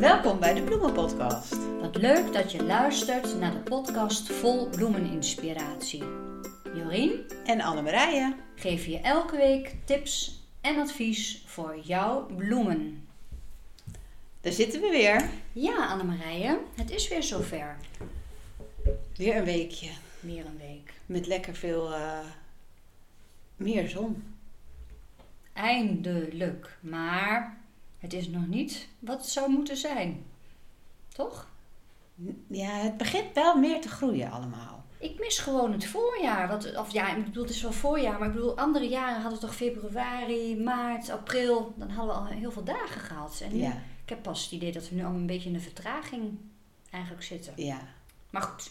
Welkom bij de Bloemenpodcast. Wat leuk dat je luistert naar de podcast vol bloemeninspiratie. Jorien En Annemarije. geeft je elke week tips en advies voor jouw bloemen. Daar zitten we weer. Ja, Annemarije, het is weer zover. Weer een weekje. Weer een week. Met lekker veel eh, meer zon. Eindelijk. Maar het is nog niet wat het zou moeten zijn. Toch? Ja, het begint wel meer te groeien allemaal. Ik mis gewoon het voorjaar. Wat, of ja, ik bedoel, het is wel voorjaar, maar ik bedoel, andere jaren hadden we toch februari, maart, april. Dan hadden we al heel veel dagen gehad. En nu- Ja, ik heb pas het idee dat we nu allemaal een beetje in een vertraging eigenlijk zitten. ja. Maar goed,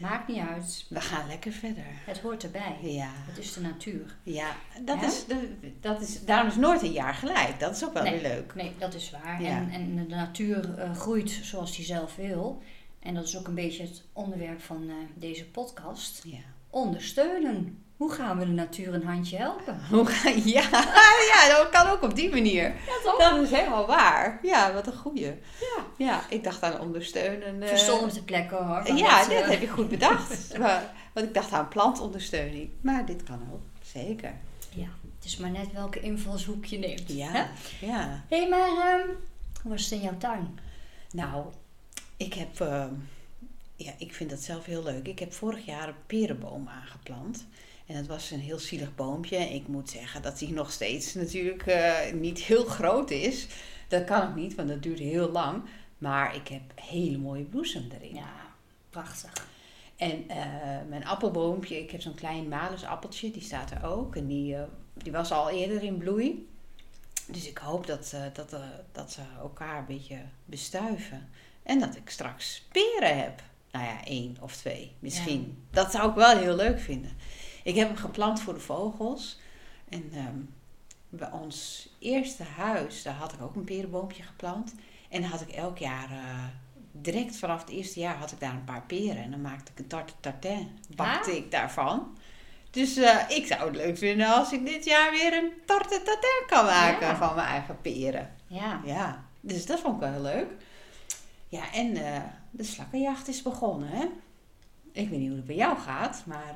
maakt niet uit. We gaan lekker verder. Het hoort erbij. Ja, Het is de natuur. ja. Dat? Is de, dat is, daarom is nooit een jaar gelijk. Dat is ook wel Nee. weer leuk. Nee, dat is waar. Ja. En, en de natuur eh, groeit zoals die zelf wil. En dat is ook een beetje het onderwerp van eh, deze podcast. Ja. Ondersteunen. Hoe gaan we de natuur een handje helpen? Ja, ja, dat kan ook op die manier. Ja, toch? Dat is helemaal waar. Ja, wat een goeie. Ja. Ja, ik dacht aan ondersteunen. eh, te plekken hoor. ja, dat, dit eh, heb je goed bedacht. Maar- Want ik dacht aan plantondersteuning. Maar dit kan ook, zeker. Ja, het is maar net welke invalshoek je neemt. hè? Ja, ja. Hé, maar ehm, hoe was het in jouw tuin? Nou, ik heb... eh, ja, ik vind dat zelf heel leuk. Ik heb vorig jaar een perenboom aangeplant. En dat was een heel zielig boompje. Ik moet zeggen dat hij nog steeds natuurlijk eh, niet heel groot is. Dat kan ook niet, want dat duurt heel lang. Maar ik heb hele mooie bloesem erin. Ja, prachtig. En eh, mijn appelboompje, ik heb zo'n klein malusappeltje, die staat er ook. En die, eh, die was al eerder in bloei. Dus ik hoop dat, dat, dat ze elkaar een beetje bestuiven. En dat ik straks peren heb. Nou ja, één of twee misschien. Dat zou ik wel heel leuk vinden. Ik heb hem geplant voor de vogels. En ehm, bij ons eerste huis, daar had ik ook een perenboompje geplant. En dan had ik elk jaar, eh, direct vanaf het eerste jaar, had ik daar een paar peren. En dan maakte ik een tarte tartin, bakte Ah. ik daarvan. Dus eh, ik zou het leuk vinden als ik dit jaar weer een tarte tartin kan maken Ja. van mijn eigen peren. Ja. Ja, dus dat vond ik wel heel leuk. Ja, en eh, de slakkenjacht is begonnen, hè? Ik weet niet hoe het bij jou gaat, maar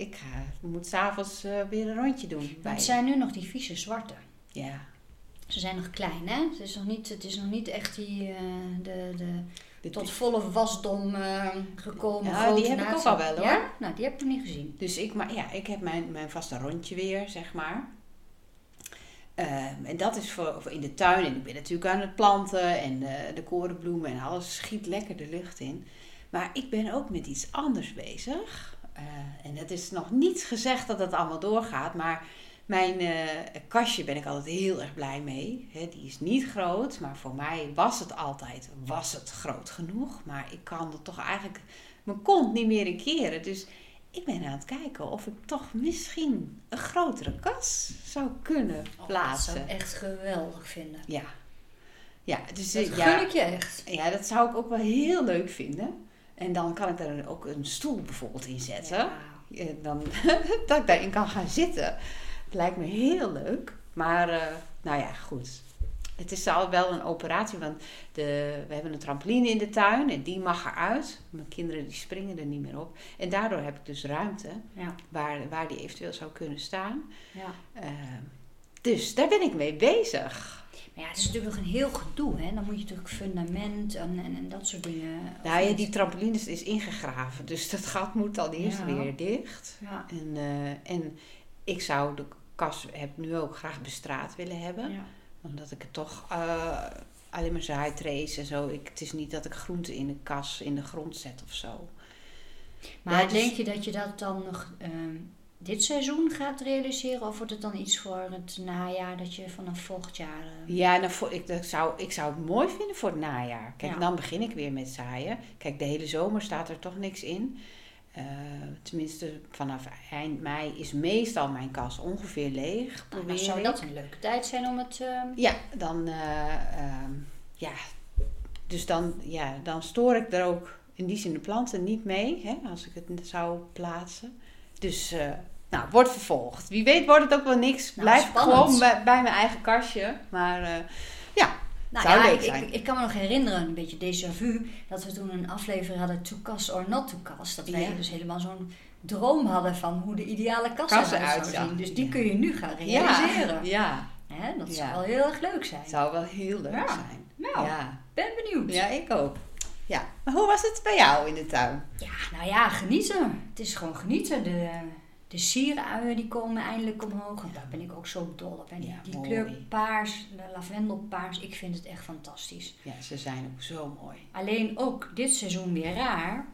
ik ga, moet s'avonds eh weer een rondje doen. Bij Het zijn nu nog die vieze zwarte. Ja, Ze zijn nog klein, hè? Het is nog niet, het is nog niet echt die, eh, de, de de- tot volle wasdom eh, gekomen. Ja, die heb ik ook al wel, hoor. Ja? Nou, die heb ik nog niet gezien. Dus ik, maar, ja, ik heb mijn, mijn vaste rondje weer, zeg maar. Ehm, en dat is voor, voor in de tuin. En ik ben natuurlijk aan het planten en de korenbloemen en alles schiet lekker de lucht in. Maar ik ben ook met iets anders bezig. Eh, en het is nog niet gezegd dat het allemaal doorgaat, maar mijn eh, kastje ben ik altijd heel erg blij mee. Die is niet groot, maar voor mij was het altijd was het groot genoeg. Maar ik kan er toch eigenlijk mijn kont niet meer in keren. Dus ik ben aan het kijken of ik toch misschien een grotere kas zou kunnen Oh, dat plaatsen. zou ik echt geweldig vinden. Ja. Ja, dus Dat eh, gun ja, ik je echt. ja, dat zou ik ook wel heel leuk vinden. En dan kan ik daar ook een stoel bijvoorbeeld in zetten. Ja. Eh, Dan, dat ik daarin kan gaan zitten. Het lijkt me heel leuk. Maar, eh, nou ja, goed. Het is al wel een operatie, want de, we hebben een trampoline in de tuin en die mag eruit. Mijn kinderen die springen er niet meer op. En daardoor heb ik dus ruimte Ja, waar, waar die eventueel zou kunnen staan. ja. Eh, dus daar ben ik mee bezig. Maar ja, het is natuurlijk nog een heel gedoe, hè? Dan moet je natuurlijk fundament en, en, en dat soort dingen. Nou ja, die trampoline is- ingegraven, dus dat gat moet dan eerst Ja. weer dicht. Ja, En, eh, en ik zou de kas heb nu ook graag bestraat willen hebben. ja. Omdat ik het toch eh, alleen maar zaaitrace en zo. Ik, het is niet dat ik groenten in de kas in de grond zet of zo. Maar Ja, dus- denk je dat je dat dan nog ehm, dit seizoen gaat realiseren? Of wordt het dan iets voor het najaar dat je vanaf volgend jaar... eh, Ja, nou, voor, ik, dat zou, ik zou het mooi vinden voor het najaar. Kijk, Ja. dan begin ik weer met zaaien. Kijk, de hele zomer staat er toch niks in. Eh, tenminste, vanaf eind mei is meestal mijn kas ongeveer leeg. nou, Probeer dan zou dat een leuke tijd zijn om het... ehm, Ja, dan, eh, ehm, ja, dus dan, ja, dan stoor ik er ook in die zin de planten niet mee, hè, als ik het zou plaatsen. Dus, eh, nou, wordt vervolgd. Wie weet wordt het ook wel niks. Nou, Blijf spannend. gewoon bij, bij mijn eigen kastje. Maar eh, ja, Nou Zou ja, leuk ik, zijn. Ik, ik kan me nog herinneren, een beetje déjà vu, dat we toen een aflevering hadden To Cast or Not To Cast. Dat wij Ja. dus helemaal zo'n droom hadden van hoe de ideale kast eruit zou zien. Dus die Ja. kun je nu gaan realiseren. Ja, Hè, dat zou wel heel erg leuk zijn. zou wel heel leuk zijn. Nou, Ja. ben benieuwd. ja, ik ook. Ja, maar hoe was het bij jou in de tuin? Ja, nou ja, genieten. Het is gewoon genieten. De, de sieruien die komen eindelijk omhoog. En daar ben ik ook zo dol op. En die, Ja, die mooi. kleur paars, de lavendelpaars, ik vind het echt fantastisch. Ja, ze zijn ook zo mooi. Alleen ook dit seizoen weer raar.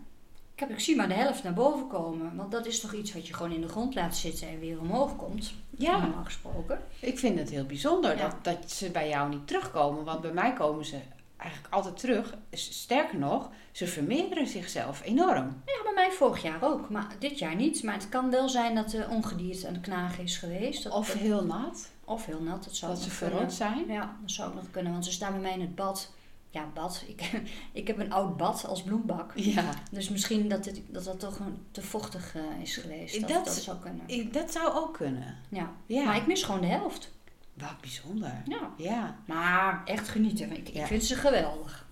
Ik, heb, ik zie maar de helft naar boven komen. Want dat is toch iets wat je gewoon in de grond laat zitten en weer omhoog komt. Ja. Normaal gesproken. Ik vind het heel bijzonder Ja. dat, dat ze bij jou niet terugkomen. Want bij mij komen ze eigenlijk altijd terug. Sterker nog, ze vermeerderen zichzelf enorm. Ja, bij mij vorig jaar ook. Maar dit jaar niet. Maar het kan wel zijn dat de ongedierte aan het knagen is geweest. Dat, Of heel nat, of heel nat. Dat zou dat ze verrot zijn. Ja, dat zou ook nog kunnen, want ze staan bij mij in het bad. Ja, bad. Ik, ik heb een oud bad als bloembak. Ja, Dus misschien dat het, dat, dat toch een, te vochtig eh, is geweest. Dat, Dat- dat, zou kunnen. dat zou ook kunnen. Ja. Ja, Maar ik mis gewoon de helft. Wat bijzonder. Ja. Ja, Maar echt genieten. Ik, Ja. ik vind ze geweldig.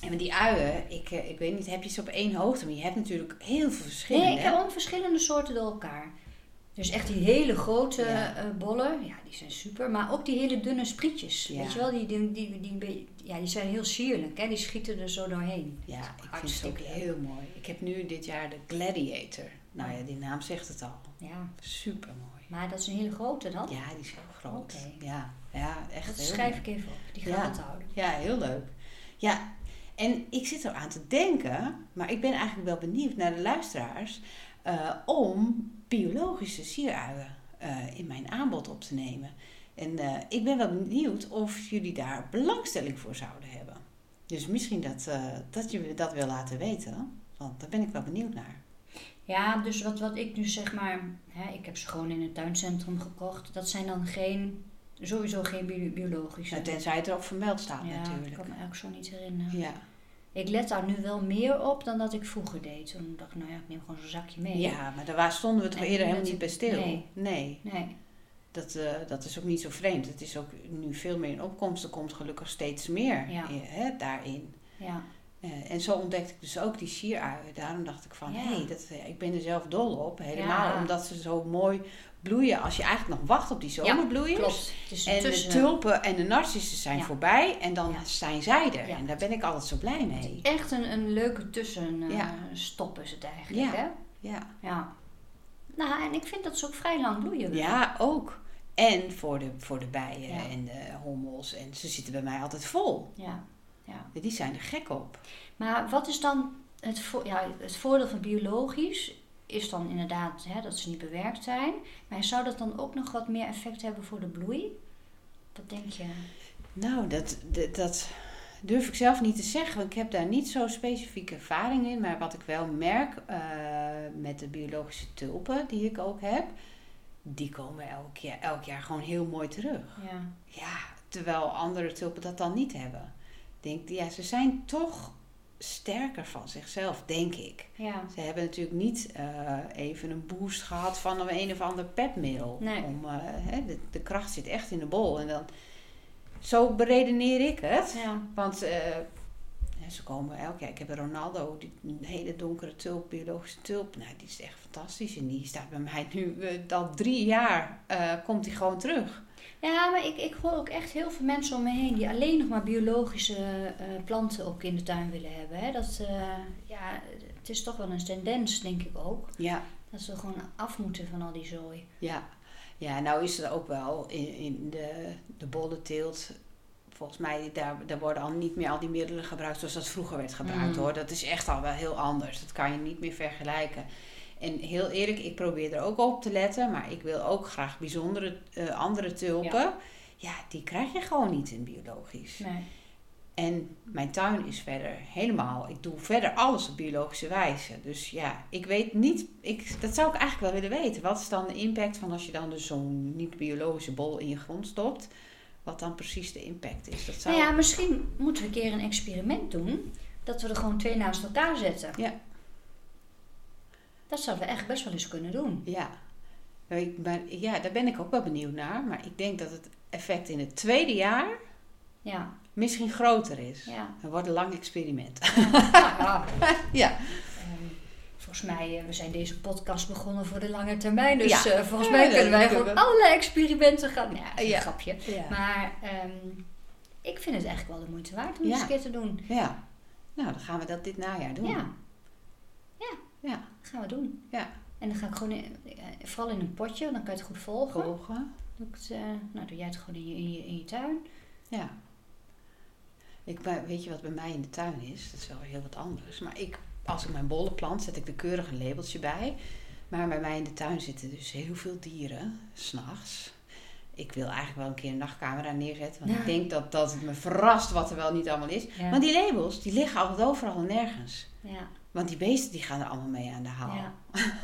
en met die uien, ik, eh, ik weet niet, heb je ze op één hoogte? Maar je hebt natuurlijk heel veel verschillen. Nee, ik heb ook verschillende soorten door elkaar. Dus echt die hele grote Ja. eh, bollen, ja, die zijn super. Maar ook die hele dunne sprietjes. Ja. Weet je wel, die, die, die, die, ja, die zijn heel sierlijk. Hè? Die schieten er zo doorheen. Ja, ik vind het ook heel mooi. Ik heb nu dit jaar de Gladiator. Nou ja, die naam zegt het al. Ja, Super mooi. Maar dat is een hele grote dan. Ja, die is heel groot. Ja, ja, echt Dat heel schrijf ik even op. Die ga Ja. ik onthouden. Ja, heel leuk. Ja, en ik zit er aan te denken, maar ik ben eigenlijk wel benieuwd naar de luisteraars eh, om biologische sieruien eh, in mijn aanbod op te nemen. En eh, ik ben wel benieuwd of jullie daar belangstelling voor zouden hebben. Dus misschien dat, dat je dat wil laten weten, want daar ben ik wel benieuwd naar. Ja, dus wat, wat ik nu zeg maar, hè, ik heb ze gewoon in het tuincentrum gekocht. Dat zijn dan geen, sowieso geen bio- biologische. Nou, tenzij het erop vermeld staat ja, ik natuurlijk. kan me eigenlijk zo niet herinneren. Ja. Ik let daar nu wel meer op dan dat ik vroeger deed. Toen dacht ik, nou ja, ik neem gewoon zo'n zakje mee. ja, maar daar stonden we toch En eerder helemaal niet bij stil. nee. nee. Nee. Dat, eh, dat is ook niet zo vreemd. Het is ook nu veel meer in opkomst. Er komt gelukkig steeds meer Ja. eh, hè, daarin. Ja. Eh, en zo ontdekte ik dus ook die sieruien. Daarom dacht ik van, Ja. hé, dat eh, ik ben er zelf dol op. Helemaal Ja. omdat ze zo mooi bloeien. Als je eigenlijk nog wacht op die zomerbloeiers. Is En de tulpen en de narcissen zijn Ja. voorbij. En dan Ja. zijn zij er. Ja. En daar ben ik altijd zo blij mee. Echt een, een leuke tussenstop Ja. stop is het eigenlijk. Ja. Hè? Ja. ja. Nou, en ik vind dat ze ook vrij lang bloeien. ja, ook. En voor de, voor de bijen Ja. en de hommels. En ze zitten bij mij altijd vol. Ja. Ja. Die zijn er gek op. Maar wat is dan het, vo- ja, het voordeel van biologisch? Is dan inderdaad hè, dat ze niet bewerkt zijn. Maar zou dat dan ook nog wat meer effect hebben voor de bloei? Wat denk je? Nou, dat, dat, dat durf ik zelf niet te zeggen. Want ik heb daar niet zo specifieke ervaring in. Maar wat ik wel merk eh, met de biologische tulpen die ik ook heb. Die komen elk jaar, elk jaar gewoon heel mooi terug. Ja. Ja, terwijl andere tulpen dat dan niet hebben. Denk, ja, ze zijn toch sterker van zichzelf, denk ik. Ja. Ze hebben natuurlijk niet eh, even een boost gehad van een, een of ander pepmiddel. Nee. Om, eh, de, de kracht zit echt in de bol. En dan, zo beredeneer ik het. Ja. Want ja, ze komen elk jaar. Ik heb Ronaldo, die, een hele donkere tulp, biologische tulp. Nou, die is echt fantastisch. En die staat bij mij nu al drie jaar. komt die gewoon terug. Ja, maar ik, ik hoor ook echt heel veel mensen om me heen die alleen nog maar biologische eh, planten ook in de tuin willen hebben. Hè. Dat, eh, ja, het is toch wel een tendens, denk ik ook. Ja, Dat ze gewoon af moeten van al die zooi. ja. Ja, nou is er ook wel in, in de, de bollenteelt. Volgens mij, daar, daar worden al niet meer al die middelen gebruikt zoals dat vroeger werd gebruikt Mm. hoor. Dat is echt al wel heel anders. Dat kan je niet meer vergelijken. En heel eerlijk, ik probeer er ook op te letten. Maar ik wil ook graag bijzondere eh, andere tulpen. Ja. die krijg je gewoon niet in biologisch. Nee. En mijn tuin is verder helemaal. Ik doe verder alles op biologische wijze. Dus ja, ik weet niet. Ik, dat zou ik eigenlijk wel willen weten. Wat is dan de impact van als je dan dus zo'n niet-biologische bol in je grond stopt? Wat dan precies de impact is. Dat zou... Nou ja, misschien moeten we een keer een experiment doen. Dat we er gewoon twee naast elkaar zetten. Ja. Dat zouden we echt best wel eens kunnen doen. Ja. Nou, ik ben, ja, daar ben ik ook wel benieuwd naar. Maar ik denk dat het effect in het tweede jaar Ja, misschien groter is. Ja. Het wordt een lang experiment. Ja, ja. Ehm, volgens mij, uh, we zijn deze podcast begonnen voor de lange termijn. Dus Ja. uh, volgens mij kunnen wij gewoon we. allerlei experimenten gaan. Ja, dat is Ja. een grapje. Maar ehm, ik vind het eigenlijk wel de moeite waard om het eens een keer te doen. ja. Nou, dan gaan we dat dit najaar doen. Ja. Dat gaan we doen. Ja. En dan ga ik gewoon, in, eh, vooral in een potje, dan kan je het goed volgen. Volgen. Doe ik het, eh, nou, doe jij het gewoon in je, in je, in je tuin. Ja. Ik, weet je wat bij mij in de tuin is? Dat is wel heel wat anders. Maar ik, als ik mijn bollen plant, zet ik er keurig een labeltje bij. Maar bij mij in de tuin zitten dus heel veel dieren, s'nachts. Ik wil eigenlijk wel een keer een nachtcamera neerzetten. Want Ja. ik denk dat, dat het me verrast wat er wel niet allemaal is. Ja. Want die labels, die liggen altijd overal en nergens. Ja. Want die beesten die gaan er allemaal mee aan de haal. Ja.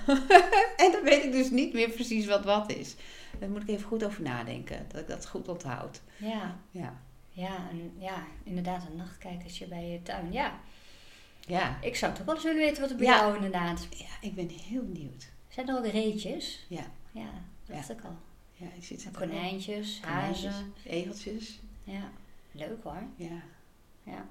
en dan weet ik dus niet meer precies wat wat is. Daar moet ik even goed over nadenken. Dat ik dat goed onthoud. Ja. Ja. Ja, en, ja, inderdaad, een nachtkijkertje bij je tuin. Ja, Ja. ik zou toch wel eens willen weten wat er bij Ja. jou inderdaad. Ja, ik ben heel benieuwd. Zijn er ook reetjes? Ja. Ja, dat dacht ik al. Ja, er ook. konijntjes, Konijntjes, hazen. Egeltjes. Ja, leuk hoor. Ja. Ja.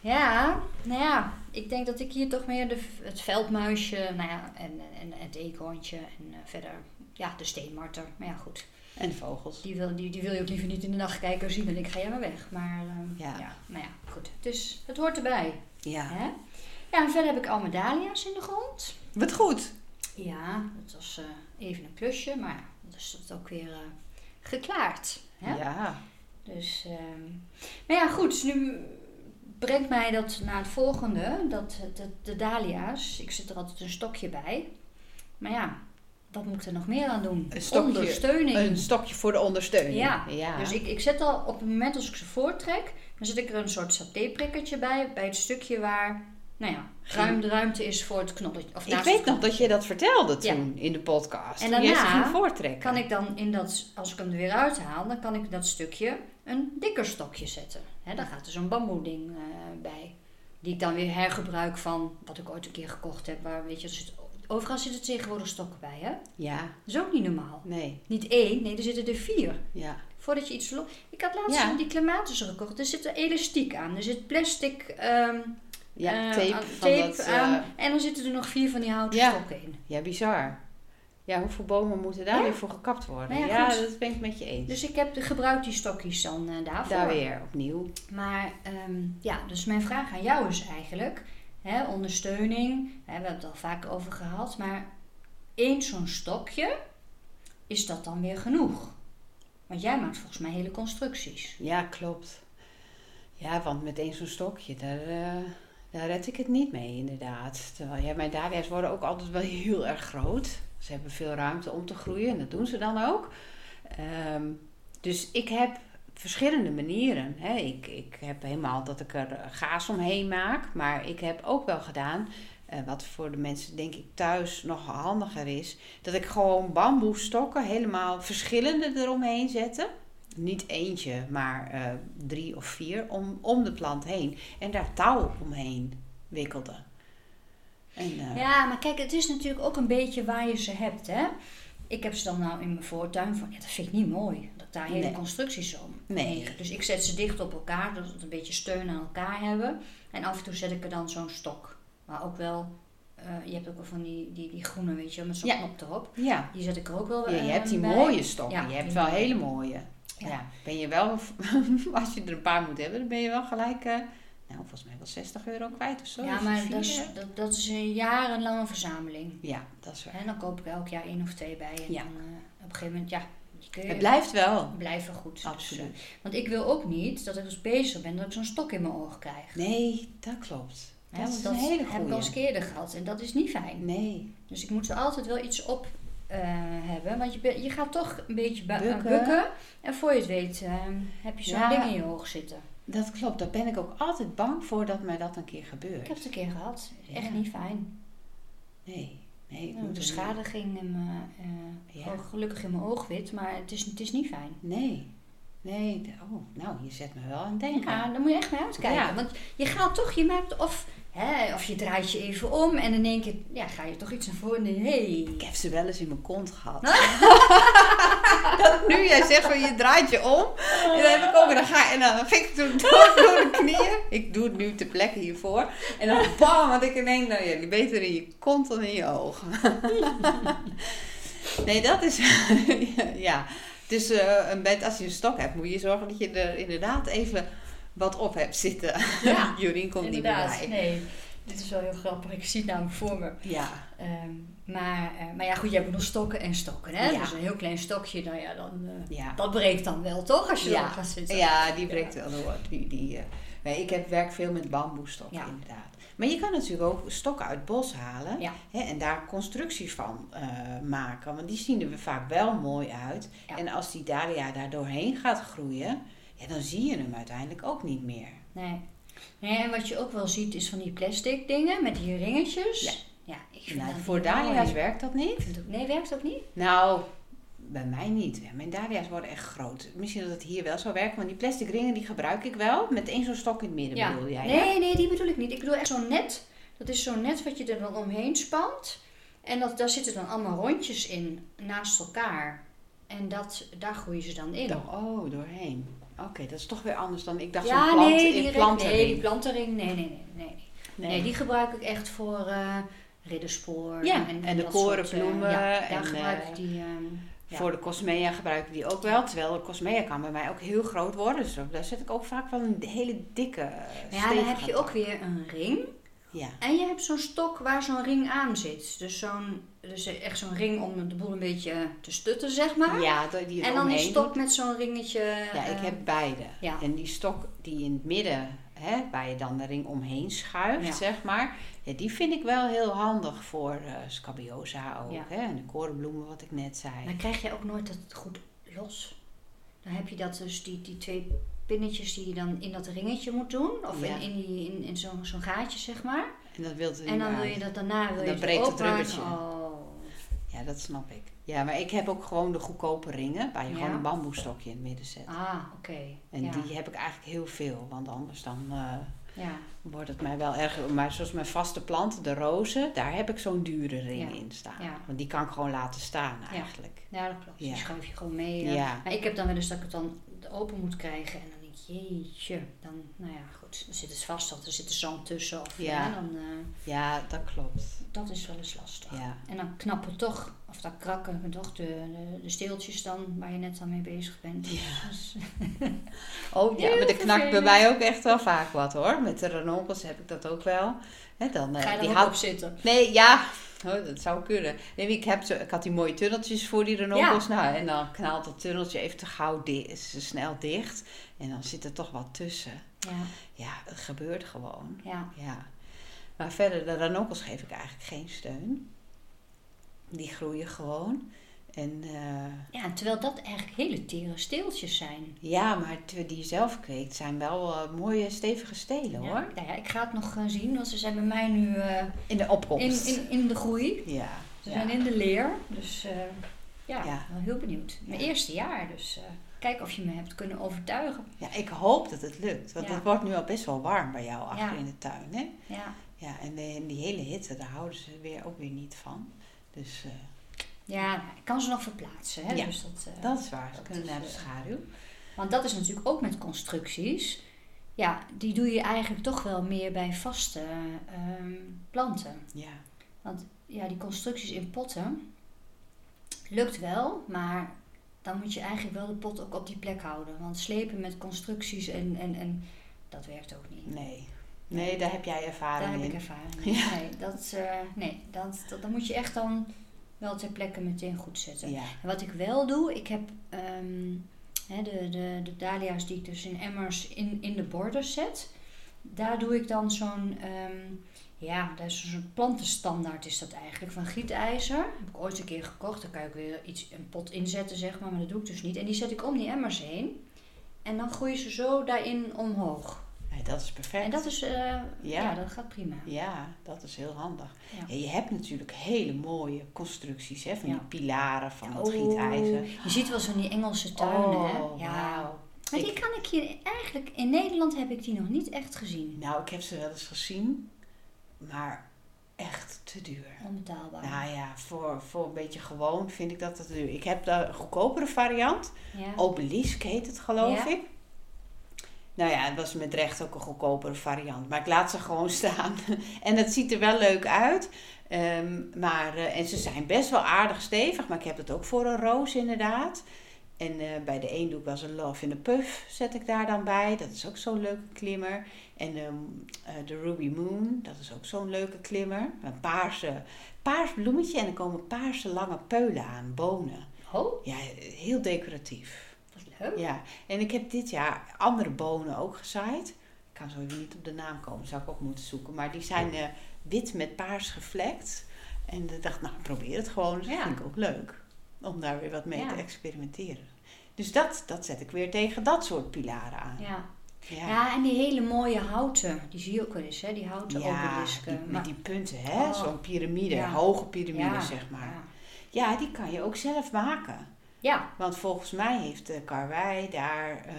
Ja, nou ja, ik denk dat ik hier toch meer de, het veldmuisje, nou ja, en, en het eekhoorntje en eh, verder, ja, de steenmarter. Maar ja, goed, En de vogels. die wil, die, die wil je ook liever niet in de nachtkijker zien en ik ga jij maar weg. Maar ehm, Ja. ja. nou ja, goed. Dus het hoort erbij. Ja. Hè? Ja, en verder heb ik al dahlia's in de grond. Wat goed. Ja, dat was eh, even een klusje, maar ja, dat is dat ook weer eh, geklaard. Hè? Ja. Dus, ehm, maar ja, goed. Nu brengt mij dat naar het volgende. Dat de, de dahlia's, ik zit er altijd een stokje bij. Maar ja, wat moet ik er nog meer aan doen? Een stokje, Ondersteuning. Een stokje voor de ondersteuning. Ja, ja. Dus ik, ik zet al op het moment als ik ze voortrek, dan zet ik er een soort satéprikkertje bij, bij het stukje waar, nou ja, ruim, de ruimte is voor het knolletje. Of ik weet nog dat je dat vertelde Ja. toen in de podcast. En daarna ging voortrekken. Kan ik dan in dat, als ik hem er weer uithaal, dan kan ik dat stukje een dikker stokje zetten. Hè, daar gaat er zo'n bamboeding eh bij. Die ik dan weer hergebruik van wat ik ooit een keer gekocht heb. Waar, weet je, zit, overal zitten tegenwoordig stokken bij, hè? Ja. Dat is ook niet normaal. Nee. Niet één, nee, er zitten er vier. Ja. Voordat je iets... Ik had laatst Ja. die clematis gekocht. Er zit er elastiek aan. Er zit plastic ehm, Ja, eh, tape aan- van tape dat... eh, aan. En dan zitten er nog vier van die houten Ja. stokken in. Ja, bizar. Ja, hoeveel bomen moeten daar Ja. weer voor gekapt worden? Nou ja, dat ben ik met je eens. Dus ik heb gebruik die stokjes dan eh, daarvoor. daar weer opnieuw. Maar ehm, ja, dus mijn vraag aan jou is eigenlijk, hè, ondersteuning, hè, we hebben het al vaak over gehad, maar één zo'n stokje, is dat dan weer genoeg? Want jij maakt volgens mij hele constructies. Ja, klopt. Ja, want met één zo'n stokje, daar, eh, daar red ik het niet mee, inderdaad. Terwijl, ja, mijn dahlia's worden ook altijd wel heel erg groot. Ze hebben veel ruimte om te groeien en dat doen ze dan ook. Ehm, dus ik heb verschillende manieren. Hè. Ik, ik heb helemaal dat ik er eh, gaas omheen maak. Maar ik heb ook wel gedaan, eh, wat voor de mensen denk ik thuis nog handiger is, dat ik gewoon bamboestokken helemaal verschillende eromheen zette. Niet eentje, maar eh, drie of vier om, om de plant heen. En daar touw omheen wikkelde. En, eh, Ja, maar kijk, het is natuurlijk ook een beetje waar je ze hebt, hè. Ik heb ze dan nou in mijn voortuin van, ja, dat vind ik niet mooi. Dat daar hele Nee. constructies om Nee. Dus ik zet ze dicht op elkaar, dat het een beetje steun aan elkaar hebben. En af en toe zet ik er dan zo'n stok. Maar ook wel, eh, je hebt ook wel van die, die, die groene, weet je, met zo'n Ja. knop erop. ja. Die zet ik er ook wel Ja, je eh, hebt die bij. mooie stokken. Ja, je hebt wel mooie. hele mooie. Ja. Ja. Ben je wel, als je er een paar moet hebben, dan ben je wel gelijk, nou volgens mij wel 60 euro kwijt of zo. Ja, Dus maar vier, dat is, dat, dat is een jarenlange verzameling. Ja, dat is waar. En dan koop ik elk jaar één of twee bij. En Ja. dan eh, op een gegeven moment, ja, Het blijft wel. blijven goed. Dus, Absoluut. eh, want ik wil ook niet dat ik dus bezig ben dat ik zo'n stok in mijn oog krijg. Nee, dat klopt. Dat is een hele heb ik al eens goeie. eerder gehad en dat is niet fijn. Nee. Dus ik moet er altijd wel iets op eh, hebben. Want je, je gaat toch een beetje bu- Bukken. bukken. En voor je het weet eh, heb je zo'n Ja. ding in je oog zitten. Dat klopt. Daar ben ik ook altijd bang voor dat mij dat een keer gebeurt. Ik heb het een keer gehad. Echt Ja. niet fijn. Nee. Nee, ik moet er beschadiging in mijn, eh, Ja. gelukkig in mijn oogwit, maar het is, het is niet fijn. Nee. Nee. Oh, nou, je zet me wel aan het denken. Ja, daar moet je echt mee uitkijken. Ja. Want je gaat toch, je maakt of, hè, of je draait je even om en in één keer ja, ga je toch iets naar voren en hey. Ik heb ze wel eens in mijn kont gehad. dat nu jij zegt van je draait je om. En dan heb ik ook, en dan ga en dan ging ik toen door, door de knieën. Ik doe het nu ter plekke hiervoor. En dan bam, want ik ineens, nou ja, die beter in je kont dan in je ogen. nee, dat is, ja. Dus uh, een bed, als je een stok hebt, moet je zorgen dat je er inderdaad even wat op hebt zitten. Ja, Jorien komt niet bij. nee. Dit is wel heel grappig. Ik zie het namelijk voor me. Ja, Ehm, maar, eh, maar ja, goed, je hebt nog stokken en stokken. Hè? Ja. Dus een heel klein stokje, nou ja, dan, eh, ja. dat breekt dan wel, toch? Als je Ja. gaat zitten. Ja, die breekt wel door. Die, die, eh, nee, ik heb, werk veel met bamboestokken, inderdaad. Maar je kan natuurlijk ook stokken uit het bos halen Ja. hè, en daar constructies van maken. Want die zien er vaak wel mooi uit. Ja. En als die dahlia daar doorheen gaat groeien, ja, dan zie je hem uiteindelijk ook niet meer. Nee. nee. En wat je ook wel ziet is van die plastic dingen met die ringetjes. Ja. Ik vind Nou, dat voor dahlia's mooi. werkt dat niet. Nee, werkt ook niet? Nou, bij mij niet. Mijn dahlia's worden echt groot. Misschien dat het hier wel zou werken, want die plastic ringen die gebruik ik wel. Met één zo'n stok in het midden Ja. bedoel jij, hè? Nee, nee, die bedoel ik niet. Ik bedoel echt zo'n net. Dat is zo'n net wat je er dan omheen spant. En dat, daar zitten dan allemaal rondjes in naast elkaar. En dat, daar groeien ze dan in. Oh, oh, doorheen. Oké, dat is toch weer anders dan ik dacht ja, zo'n plant nee, in die, plantenring. nee, die plantenring. Nee, nee, nee, nee. Nee, die gebruik ik echt voor eh ridderspoor. Ja, en de soort, eh, korenbloemen ja, daar en, gebruik eh, ik die. ehm, ja. Voor de cosmea gebruik ik die ook wel. Terwijl de cosmea kan bij mij ook heel groot worden. Dus daar zet ik ook vaak wel een hele dikke eh, ja, dan heb je ook weer een ring. Ja, En je hebt zo'n stok waar zo'n ring aan zit. Dus, zo'n, dus echt zo'n ring om de boel een beetje te stutten, zeg maar. ja die- en dan die stok met zo'n ringetje. Ja, ik heb beide. ja. En die stok die in het midden, hè, waar je dan de ring omheen schuift, Ja. zeg maar. Ja, die vind ik wel heel handig voor eh scabiosa ook. Ja. Hè, en de korenbloemen, wat ik net zei. Dan krijg je ook nooit dat goed los. Dan heb je dat dus, die, die twee pinnetjes die je dan in dat ringetje moet doen. Of Ja. in, in, die, in, in zo'n zo'n gaatje, zeg maar. En dat wilt En dan wil je dat daarna wil Dan breekt het rubbertje. Oh. Ja, dat snap ik. Ja, maar ik heb ook gewoon de goedkope ringen, waar je Ja. gewoon een bamboestokje in het midden zet. Ah, oké. En ja. die heb ik eigenlijk heel veel, want anders dan eh, ja. wordt het mij wel erg. Maar zoals mijn vaste planten, de rozen, daar heb ik zo'n dure ring Ja. in staan. Ja. Want die kan ik gewoon laten staan eigenlijk. Ja, dat klopt. Ja. Die schuif je gewoon mee. Ja. Maar ik heb dan wel eens dat ik het dan open moet krijgen. En jeetje. Dan, nou ja, goed. Dan zit het vast. Of er zit de zand tussen. Of, Ja. ja. dan, eh, Ja, dat klopt. dat is wel eens lastig. Ja. En dan knappen toch, of dan krakken toch de, de, de steeltjes dan, waar je net aan mee bezig bent. Ja. Dus, Oh ja, maar er knakt bij mij ook echt wel vaak wat hoor. Met de ranonkels heb ik dat ook wel. Hè, dan, eh, ga je die houdt- op zitten? Nee, ja. Oh, dat zou kunnen. Nee, ik, heb ik had die mooie tunneltjes voor die ranonkels. Nou, en dan knalt dat tunneltje even te gauw snel dicht. En dan zit er toch wat tussen. Ja, Ja, het gebeurt gewoon. ja. Ja. Maar verder, de ranonkels geef ik eigenlijk geen steun. Die groeien gewoon. En eh, ja, terwijl dat eigenlijk hele tere steeltjes zijn. ja, maar die je zelf kweekt zijn wel eh, mooie stevige stelen Ja, hoor. nou ja, ik ga het nog eh, zien, want ze zijn bij mij nu In de opkomst. in, in de groei. Ja. Ze ja. zijn in de leer. Dus ja, Ja. wel heel benieuwd. Mijn eerste jaar, dus kijk of je me hebt kunnen overtuigen. ja, ik hoop dat het lukt. Want het wordt nu al best wel warm bij jou achter in de tuin. Hè? Ja, Ja, en en die hele hitte, daar houden ze weer ook weer niet van. Dus ja ik kan ze nog verplaatsen. Hè? Ja, Dus dat, eh, dat is waar. Ze kunnen naar de eh, schaduw. Want dat is natuurlijk ook met constructies. Ja, die doe je eigenlijk toch wel meer bij vaste ehm, planten. Ja. Want ja, die constructies in potten lukt wel, maar dan moet je eigenlijk wel de pot ook op die plek houden. Want slepen met constructies en, en, en dat werkt ook niet. Nee. Nee, daar heb jij ervaring Daar heb in. ik ervaring in. Nee, dat, eh, nee dat, dat, dan moet je echt dan wel ter plekke meteen goed zetten. Ja. En wat ik wel doe, ik heb ehm, de, de, de dahlia's die ik dus in emmers in, in de borders zet. Daar doe ik dan zo'n, ehm, ja, dat is zo'n plantenstandaard is dat eigenlijk, van gietijzer. Heb ik ooit een keer gekocht, daar kan ik weer iets, een pot inzetten zeg maar, maar dat doe ik dus niet. En die zet ik om die emmers heen. En dan groeien ze zo daarin omhoog. Nee, dat is perfect. En dat is, eh, ja. dat gaat prima. Ja, dat is heel handig. Ja. Ja, je hebt natuurlijk hele mooie constructies, hè, van Ja. die pilaren van het Oh, gietijzer. Je ziet wel zo in die Engelse tuinen, hè? Oh, Ja. Maar die kan ik hier eigenlijk, in Nederland heb ik die nog niet echt gezien. Nou, ik heb ze wel eens gezien, maar echt te duur. Onbetaalbaar. Nou ja, voor, voor een beetje gewoon vind ik dat te duur. Ik heb de goedkopere variant. ja. Obelisk heet het, geloof Ja. ik. Nou ja, het was met recht ook een goedkopere variant. Maar ik laat ze gewoon staan. en het ziet er wel leuk uit. Ehm, maar, eh, en ze zijn best wel aardig stevig. Maar ik heb het ook voor een roos inderdaad. En eh, bij de een doe ik wel eens een Love in a Puff. Zet ik daar dan bij. Dat is ook zo'n leuke klimmer. En ehm, eh, de Ruby Moon. Dat is ook zo'n leuke klimmer. Een paarse, paars bloemetje. En er komen paarse lange peulen aan. Bonen. Oh, Ja, heel decoratief. Ja, en ik heb dit jaar andere bonen ook gezaaid. Ik kan zo even niet op de naam komen, zou ik ook moeten zoeken. Maar die zijn eh, wit met paars gevlekt. En ik dacht, nou, probeer het gewoon. Dus Ja. dat vind ik ook leuk. Om daar weer wat mee Ja. te experimenteren. Dus dat, dat zet ik weer tegen dat soort pilaren aan. Ja. Ja, Ja, en die hele mooie houten, die zie je ook wel eens, hè? Die houten Ja, obelisken. die- met die punten, hè? Oh. Zo'n piramide, Ja. hoge piramide, zeg maar. Ja. die kan je ook zelf maken. Ja, Want volgens mij heeft de Karwei daar eh,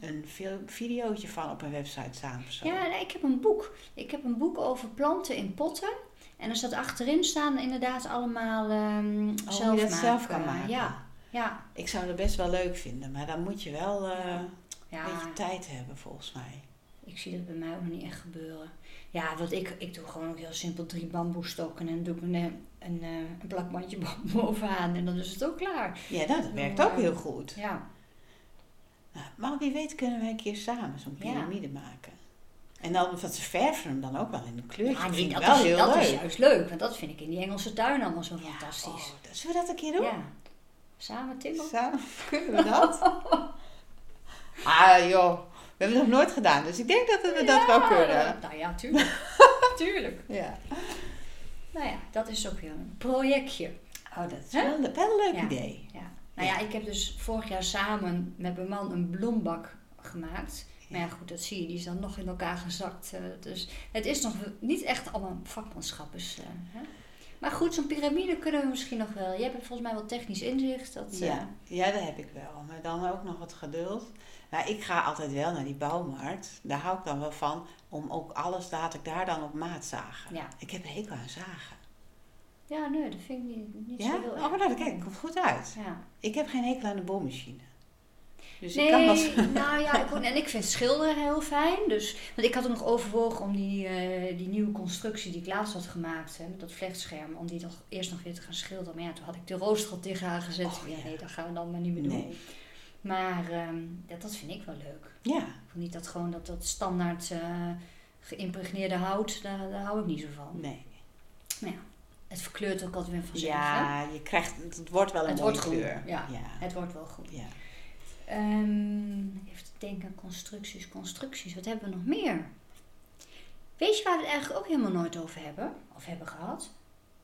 een videootje van op een website staan. of zo. Ja, nee, ik heb een boek. Ik heb een boek over planten in potten. En er staat achterin staan inderdaad allemaal ehm Oh, zelf je dat zelf kan maken. Ja, ja, Ik zou dat best wel leuk vinden, maar dan moet je wel eh, Ja. een beetje tijd hebben volgens mij. Ik zie dat bij mij ook nog niet echt gebeuren. Ja, want ik, ik doe gewoon ook heel simpel drie bamboestokken en dan doe ik een, eh, een, eh, een plakbandje bovenaan en dan is het ook klaar. Ja, dat werkt Ja. ook heel goed. Ja, Nou, maar wie weet kunnen wij een keer samen zo'n Ja. piramide maken. En dan, want ze verven hem dan ook wel in een kleurtje. ja dat nee, dat, wel is, heel dat leuk. is juist leuk, want dat vind ik in die Engelse tuin allemaal zo Ja, fantastisch. oh, dat- zullen we dat een keer doen? Ja, samen timmeren. Samen? Kunnen we dat? ah joh, hebben het nog nooit gedaan, dus ik denk dat we dat wel kunnen. Nou ja, tuurlijk. tuurlijk. Ja. Nou ja, dat is ook weer een projectje. Oh, dat is wel, wel een leuk Ja. idee. Ja. Nou ja, ik heb dus vorig jaar samen met mijn man een bloembak gemaakt. Maar ja, goed, dat zie je, die is dan nog in elkaar gezakt. eh, dus het is nog niet echt allemaal vakmanschap. Dus, eh. Maar goed, zo'n piramide kunnen we misschien nog wel. Jij hebt volgens mij wel technisch inzicht. Dat, eh, Ja, ja, dat heb ik wel. Maar dan ook nog wat geduld. Maar ik ga altijd wel naar die bouwmarkt. Daar hou ik dan wel van. Om ook alles laat ik daar dan op maat zagen. ja. Ik heb een hekel aan zagen. ja, nee, dat vind ik niet, niet Ja? zo heel Oh, erg. maar nou, kijk, komt goed uit. Ja. Ik heb geen hekel aan de boormachine. Dus nee, ik kan nou ja, ik, en ik vind schilderen heel fijn. Dus, want ik had ook nog overwogen om die, eh, die nieuwe constructie die ik laatst had gemaakt, hè, met dat vlechtscherm, om die toch eerst nog weer te gaan schilderen. Maar ja, toen had ik de rooster al tegenaan gezet. Oh, ja, ja. nee, dat gaan we dan maar niet meer doen. Nee. Maar ehm, dat, dat vind ik wel leuk. Ja. Ik vond niet dat gewoon dat, dat standaard eh, geïmpregneerde hout, daar, daar hou ik niet zo van. Nee. Maar ja, het verkleurt ook altijd weer vanzelf. hè? Ja, je krijgt... Het wordt wel een Het mooie wordt kleur. ja. ja. Het wordt wel goed. Ja. Ehm, even denken constructies, constructies. Wat hebben we nog meer? Weet je waar we het eigenlijk ook helemaal nooit over hebben? Of hebben gehad?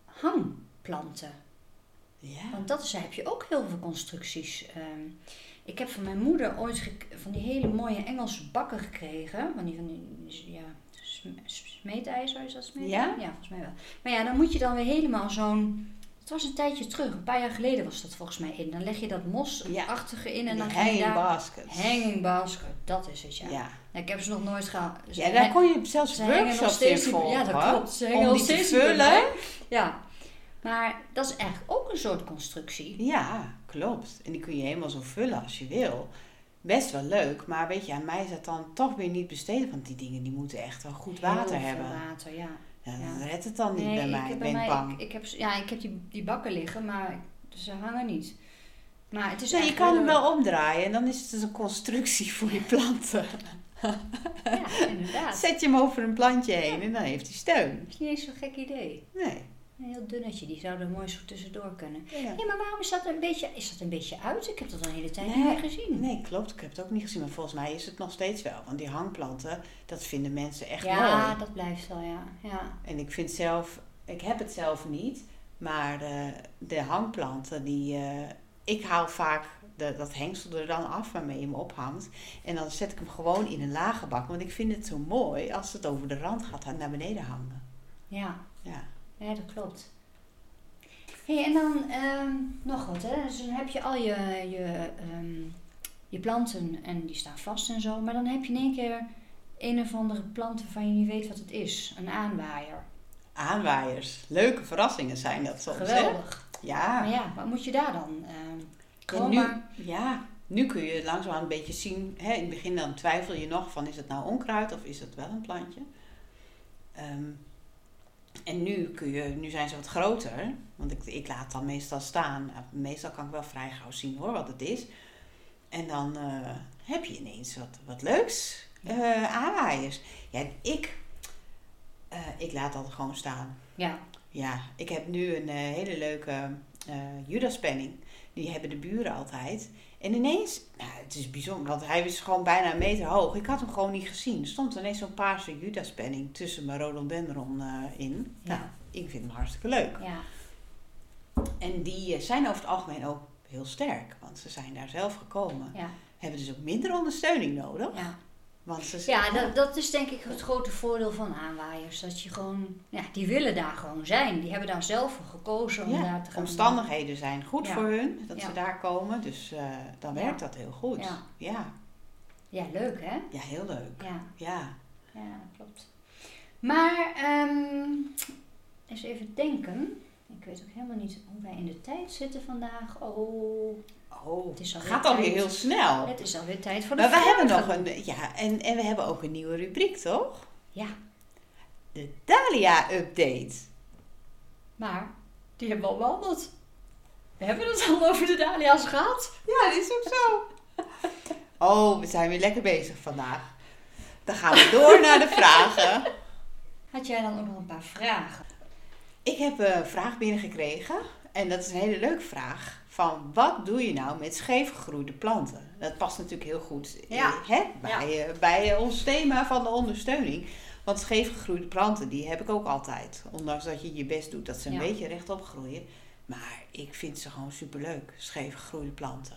Hangplanten. Ja. Want dat is, daar heb je ook heel veel constructies. Ehm, ik heb van mijn moeder ooit van die hele mooie Engelse bakken gekregen. Van die, van die ja, sm- smeedijzer is dat smeedijzer? Ja? Ja, volgens mij wel. Maar ja, dan moet je dan weer helemaal zo'n... Het was een tijdje terug, een paar jaar geleden was dat volgens mij in. Dan leg je dat mosachtige in en dan ga je hanging daar... baskets. Hanging basket, dat is het ja. Ja. Nou, ik heb ze nog nooit gehad. Ze Ja, daar kon je zelfs ze nog workshops in volgen. Ja, dat klopt. Ze hangen nog te steeds vullen. Ja, maar dat is eigenlijk ook een soort constructie. Ja, klopt. En die kun je helemaal zo vullen als je wil. Best wel leuk, maar weet je, aan mij is dat dan toch weer niet besteden. Want die dingen die moeten echt wel goed water Heel hebben. water, ja. Dan redt het dan niet Nee, bij mij. Ik ben mij, bang. Ik, ik heb, ja, ik heb die, die bakken liggen, maar ze hangen niet. Maar het is Nee, je kan hem wel omdraaien en dan is het dus een constructie voor je planten. Ja, inderdaad. Zet je hem over een plantje heen en dan heeft hij steun. Dat is niet eens zo'n gek idee. Nee. Een heel dunnetje, die zou er mooi zo tussendoor kunnen. Ja. Maar waarom is dat een beetje, is dat een beetje uit? Ik heb dat al een hele tijd Nee. niet meer gezien. Nee, klopt. Ik heb het ook niet gezien, maar volgens mij is het nog steeds wel. Want die hangplanten, dat vinden mensen echt ja, mooi. dat blijft wel, ja. ja. En ik vind zelf, ik heb het zelf niet, maar de, de hangplanten, die, eh, ik haal vaak de, dat hengsel er dan af waarmee je hem ophangt. En dan zet ik hem gewoon in een lage bak, want ik vind het zo mooi als het over de rand gaat naar beneden hangen. Ja, Ja. Ja dat klopt. hey, en dan ehm, nog wat, hè? Dus dan heb je al je, je, ehm, je planten en die staan vast en zo. Maar dan heb je in één keer een of andere plant waarvan je niet weet wat het is. Een aanwaaier. aanwaaiers. Leuke verrassingen zijn dat soms. Hè? Geweldig. Ja. Maar ja, wat moet je daar dan? gewoon nu, ja, nu kun je langzaamaan een beetje zien. Hè, in het begin dan twijfel je nog van is het nou onkruid of is het wel een plantje. En nu, kun je, nu zijn ze wat groter. Want ik, ik laat dan meestal staan. Nou, Meestal kan ik wel vrij gauw zien hoor wat het is. En dan eh, heb je ineens wat, wat leuks. eh aanwaaiers. Ja, en ik, eh, ik laat dat gewoon staan. Ja, Ja, ik heb nu een hele leuke Judaspenning. Die hebben de buren altijd. En ineens, nou, het is bijzonder, want hij is gewoon bijna een meter hoog. Ik had hem gewoon niet gezien. Er stond ineens zo'n paarse Judaspenning tussen mijn rhododendron eh in. Ja. Nou, ik vind hem hartstikke leuk. ja. En die eh, zijn over het algemeen ook heel sterk. Want ze zijn daar zelf gekomen. Ja, Hebben dus ook minder ondersteuning nodig. ja. Want ze ja dat, dat is denk ik het grote voordeel van aanwaaiers. Dat je gewoon, ja, die willen daar gewoon zijn. Die hebben daar zelf voor gekozen om Ja, daar te gaan. omstandigheden zijn goed Ja. voor hun. Dat Ja. ze daar komen. Dus eh, dan werkt dat heel goed. Ja. ja. Ja, leuk hè? Ja, heel leuk. Ja, Ja. ja klopt. Maar, ehm eens even denken. Ik weet ook helemaal niet hoe wij in de tijd zitten vandaag. Oh, Oh, Het is gaat alweer heel snel. het is alweer tijd voor de Maar we hebben nog een, ja, en, en we hebben ook een nieuwe rubriek, toch? Ja, De Dahlia-update. maar die hebben we al behandeld. We hebben het al over de dahlia's gehad. Ja, dat is ook zo. Oh, we zijn weer lekker bezig vandaag. Dan gaan we door naar de vragen. Had jij dan ook nog een paar vragen? Ik heb een vraag binnengekregen. En dat is een hele leuke vraag. Van wat doe je nou met scheef gegroeide planten? Dat past natuurlijk heel goed eh, Ja. hè, bij, eh, bij eh, ons thema van de ondersteuning. Want scheef gegroeide planten, die heb ik ook altijd. Ondanks dat je je best doet dat ze een Ja. beetje rechtop groeien. Maar ik vind ze gewoon superleuk, scheef gegroeide planten.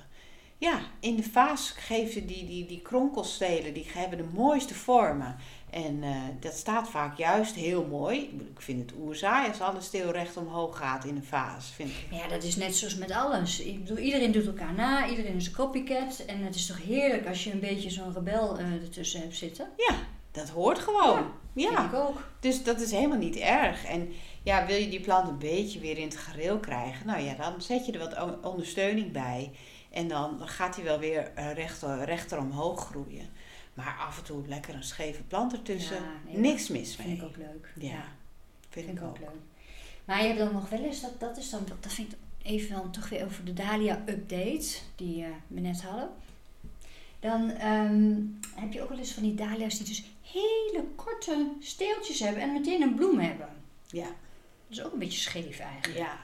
Ja, in de vaas geven die, die, die kronkelstelen, die hebben de mooiste vormen. En eh, dat staat vaak juist heel mooi. Ik vind het oerzaai als alles steel recht omhoog gaat in een vaas. Vind ik. Ja, dat is net zoals met alles. Ik bedoel, iedereen doet elkaar na, iedereen is een copycat. En het is toch heerlijk als je een beetje zo'n rebel eh, ertussen hebt zitten? Ja, dat hoort gewoon. Ja, Vind ik ook. dus dat is helemaal niet erg. En ja, wil je die plant een beetje weer in het gereel krijgen? Nou ja, dan zet je er wat ondersteuning bij. En dan gaat hij wel weer eh, rechter, rechter omhoog groeien. Maar af en toe lekker een scheve plant ertussen. Ja, nee, Niks mis Vind mee. ik ook leuk. Ja, vind, vind ik ook leuk. Maar je hebt dan nog wel eens, dat, dat is dan, dat vind ik even dan toch weer over de Dahlia update die eh, we net hadden. Dan ehm, heb je ook wel eens van die Dahlia's die dus hele korte steeltjes hebben en meteen een bloem hebben. Ja, Dat is ook een beetje scheef eigenlijk. ja.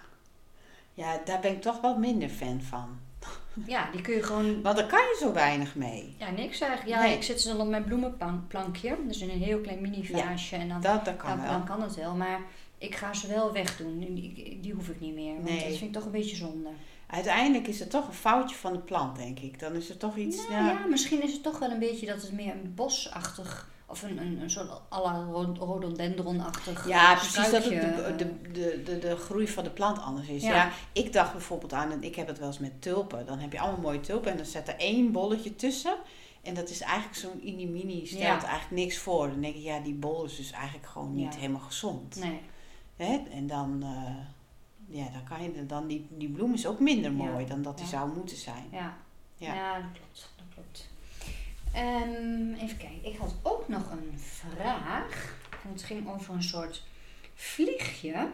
Ja, daar ben ik toch wat minder fan van. Ja, die kun je gewoon Want daar kan je zo weinig mee. Ja, niks eigenlijk. Ja, Nee. ik zet ze dan op mijn bloemenplankje. Dus in een heel klein mini vaasje. En dan, Dat, dat kan dan, wel. dan kan het wel. Maar ik ga ze wel wegdoen. Die, die- hoef ik niet meer. Want Nee. dat vind ik toch een beetje zonde. Uiteindelijk is het toch een foutje van de plant, denk ik. Dan is er toch iets... Nou, ja, ja, misschien is het toch wel een beetje dat het meer een bosachtig... Of een, een, een soort à la rhododendron-achtig Ja, precies dat het de, de, de, de, groei van de plant anders is. Ja. Ja. ik dacht bijvoorbeeld aan, en ik heb het wel eens met tulpen. Dan heb je allemaal mooie tulpen en dan zet er één bolletje tussen. En dat is eigenlijk zo'n mini-mini, stelt Ja. eigenlijk niks voor. Dan denk ik, ja, die bol is dus eigenlijk gewoon niet Ja. helemaal gezond. Nee. Hè? En dan, eh, ja, dan kan je, dan die, die bloem is ook minder mooi dan dat die zou moeten zijn. Ja. Ja. Ja. dat klopt. Dat klopt. Ehm, even kijken. Ik had ook nog een vraag. En het ging over een soort vliegje.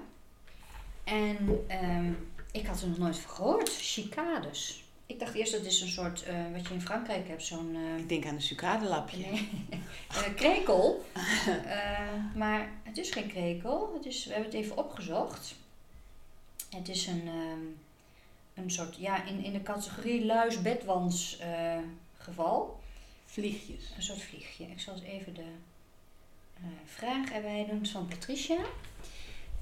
En ehm, ik had er nog nooit van gehoord. Cicades. Ik dacht eerst dat is een soort, eh, wat je in Frankrijk hebt, zo'n eh, Ik denk aan een sucadelapje. nee, krekel. Eh, maar het is geen krekel. Het is, we hebben het even opgezocht. Het is een, ehm, een soort, ja, in, in de categorie luis-bedwans geval. Vliegjes. Een soort vliegje. Ik zal eens even de eh, vraag erbij doen. Van Patricia.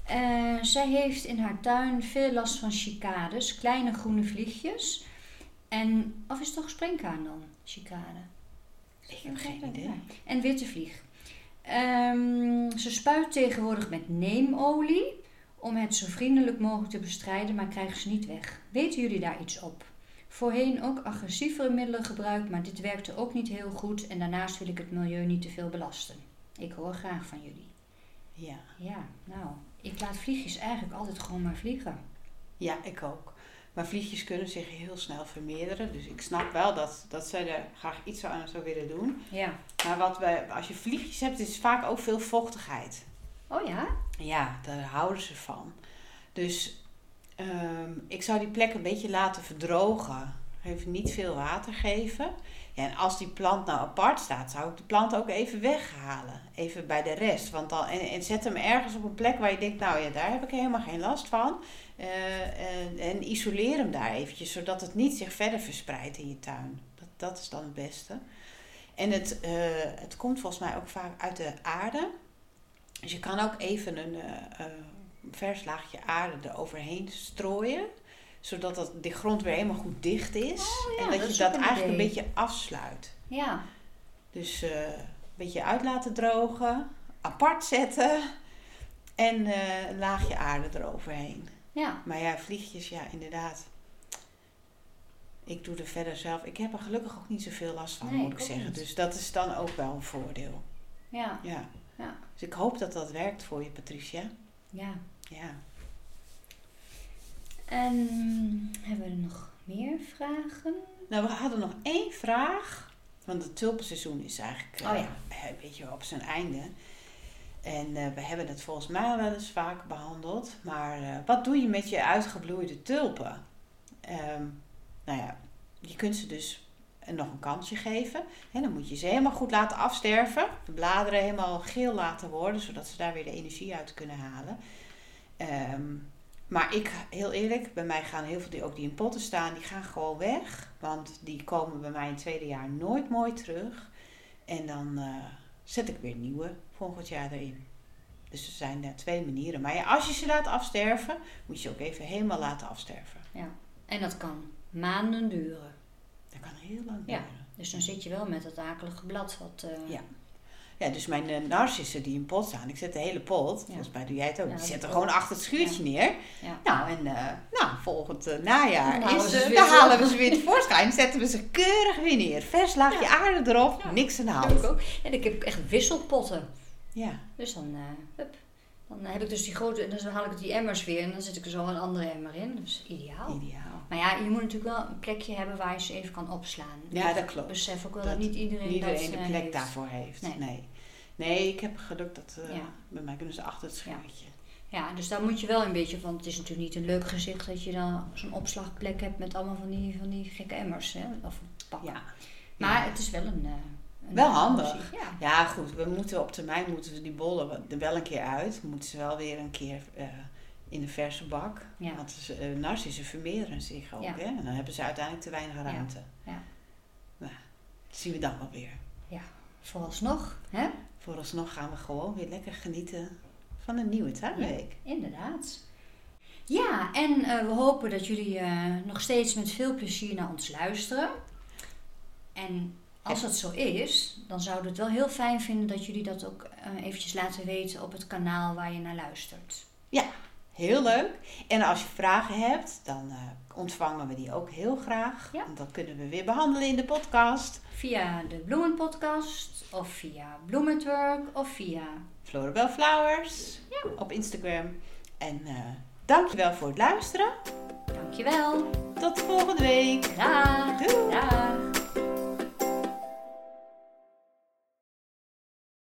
Eh, zij heeft in haar tuin veel last van cicades, kleine groene vliegjes. En, of is het toch springkaan dan, cicade? Ik heb geen idee. En witte vlieg. Ehm, ze spuit tegenwoordig met neemolie om het zo vriendelijk mogelijk te bestrijden, maar krijgen ze niet weg. Weten jullie daar iets op? Voorheen ook agressievere middelen gebruikt, maar dit werkte ook niet heel goed en daarnaast wil ik het milieu niet te veel belasten. Ik hoor graag van jullie. Ja. Ja, nou, Ik laat vliegjes eigenlijk altijd gewoon maar vliegen. Ja, ik ook. Maar vliegjes kunnen zich heel snel vermeerderen. Dus ik snap wel dat, dat zij er graag iets aan zou willen doen. Ja. Maar wat wij, als je vliegjes hebt, is vaak ook veel vochtigheid. Oh ja? Ja, daar houden ze van. Dus ehm, ik zou die plek een beetje laten verdrogen. Even niet veel water geven. Ja, en als die plant nou apart staat, zou ik de plant ook even weghalen. Even bij de rest. Want dan, en, zet hem ergens op een plek waar je denkt, nou ja, daar heb ik helemaal geen last van. Eh, en, en isoleer hem daar eventjes, zodat het niet zich verder verspreidt in je tuin. Dat, dat is dan het beste. En het, eh, het komt volgens mij ook vaak uit de aarde. Dus je kan ook even een vers laagje aarde eroverheen strooien. Zodat dat, de grond weer helemaal goed dicht is. Oh ja, en dat, dat je dat eigenlijk een beetje afsluit. Ja. Dus eh, een beetje uit laten drogen. Apart zetten. En eh, een laagje aarde eroverheen. Ja. Maar ja, vliegjes, ja, inderdaad. Ik doe er verder zelf. Ik heb er gelukkig ook niet zoveel last van, Nee, moet ik zeggen. niet. Dus dat is dan ook wel een voordeel. Ja. Ja. Ja. Dus ik hoop dat dat werkt voor je, Patricia. Ja. Ja. En hebben we nog meer vragen? Nou, we hadden nog één vraag. Want het tulpenseizoen is eigenlijk eh, Oh ja. een beetje op zijn einde. En eh, we hebben het volgens mij wel eens vaak behandeld. Maar eh, wat doe je met je uitgebloeide tulpen? Ehm, nou ja, je kunt ze dus nog een kansje geven. En dan moet je ze helemaal goed laten afsterven. De bladeren helemaal geel laten worden, zodat ze daar weer de energie uit kunnen halen. Ehm, maar ik, heel eerlijk, bij mij gaan heel veel die ook die in potten staan, die gaan gewoon weg. Want die komen bij mij in het tweede jaar nooit mooi terug. En dan eh, zet ik weer nieuwe volgend jaar erin. Dus er zijn er twee manieren. Maar ja, als je ze laat afsterven, moet je ze ook even helemaal laten afsterven. Ja. En dat kan maanden duren. Dat kan heel lang Ja. duren. Dus dan zit je wel met dat akelige blad wat... eh, Ja. Ja, dus mijn eh, narcissen die in pot staan, ik zet de hele pot, Ja. volgens mij doe jij het ook, Ja, die dat zetten ook. gewoon achter het schuurtje neer. Ja. Nou, en eh, nou, volgend eh, najaar Dan halen is, we ze weer dan terug. halen we ze weer tevoorschijn, zetten we ze keurig weer neer. Vers laagje aarde erop, niks aan de Dat ik hand. ook. En ik heb echt wisselpotten. Ja, Dus dan, hup. dan heb ik dus die grote, en dan haal ik die emmers weer en dan zet ik er zo een andere emmer in. Dus ideaal. ideaal. Maar ja, je moet natuurlijk wel een plekje hebben waar je ze even kan opslaan. Ja, dat Ik klopt. besef ook wel Dat dat niet iedereen, dat iedereen de eh, plek heeft. daarvoor heeft. Nee. Nee. Nee. ik heb geluk dat Ja. bij mij kunnen ze achter het schuurtje. Ja, dus daar moet je wel een beetje, want het is natuurlijk niet een leuk gezicht dat je dan zo'n opslagplek hebt met allemaal van die, van die gekke emmers. Hè? Of pakken. Ja. Maar Ja. het is wel een. eh, een Wel handig. Ja. Ja, goed. We moeten op termijn moeten we die bollen er wel een keer uit. We moeten ze wel weer een keer eh, in de verse bak. Ja. Want ze, narcissen vermeerderen zich ook. Ja. Hè? En dan hebben ze uiteindelijk te weinig ruimte. Ja. Nou, dat zien we dan wel weer. Vooralsnog, hè? Vooralsnog gaan we gewoon weer lekker genieten van een nieuwe tuinweek. Inderdaad. Ja, en eh, we hopen dat jullie eh, nog steeds met veel plezier naar ons luisteren. En als dat zo is, dan zouden we het wel heel fijn vinden dat jullie dat ook eh, eventjes laten weten op het kanaal waar je naar luistert. Heel leuk. En als je vragen hebt, dan eh, ontvangen we die ook heel graag. Ja. En dat kunnen we weer behandelen in de podcast. Via de Bloemenpodcast, of via Bloementwerk, of via... Florabel Flowers op Instagram. En eh dankjewel voor het luisteren. Dankjewel. Tot volgende week. Dag. Doei. Dag.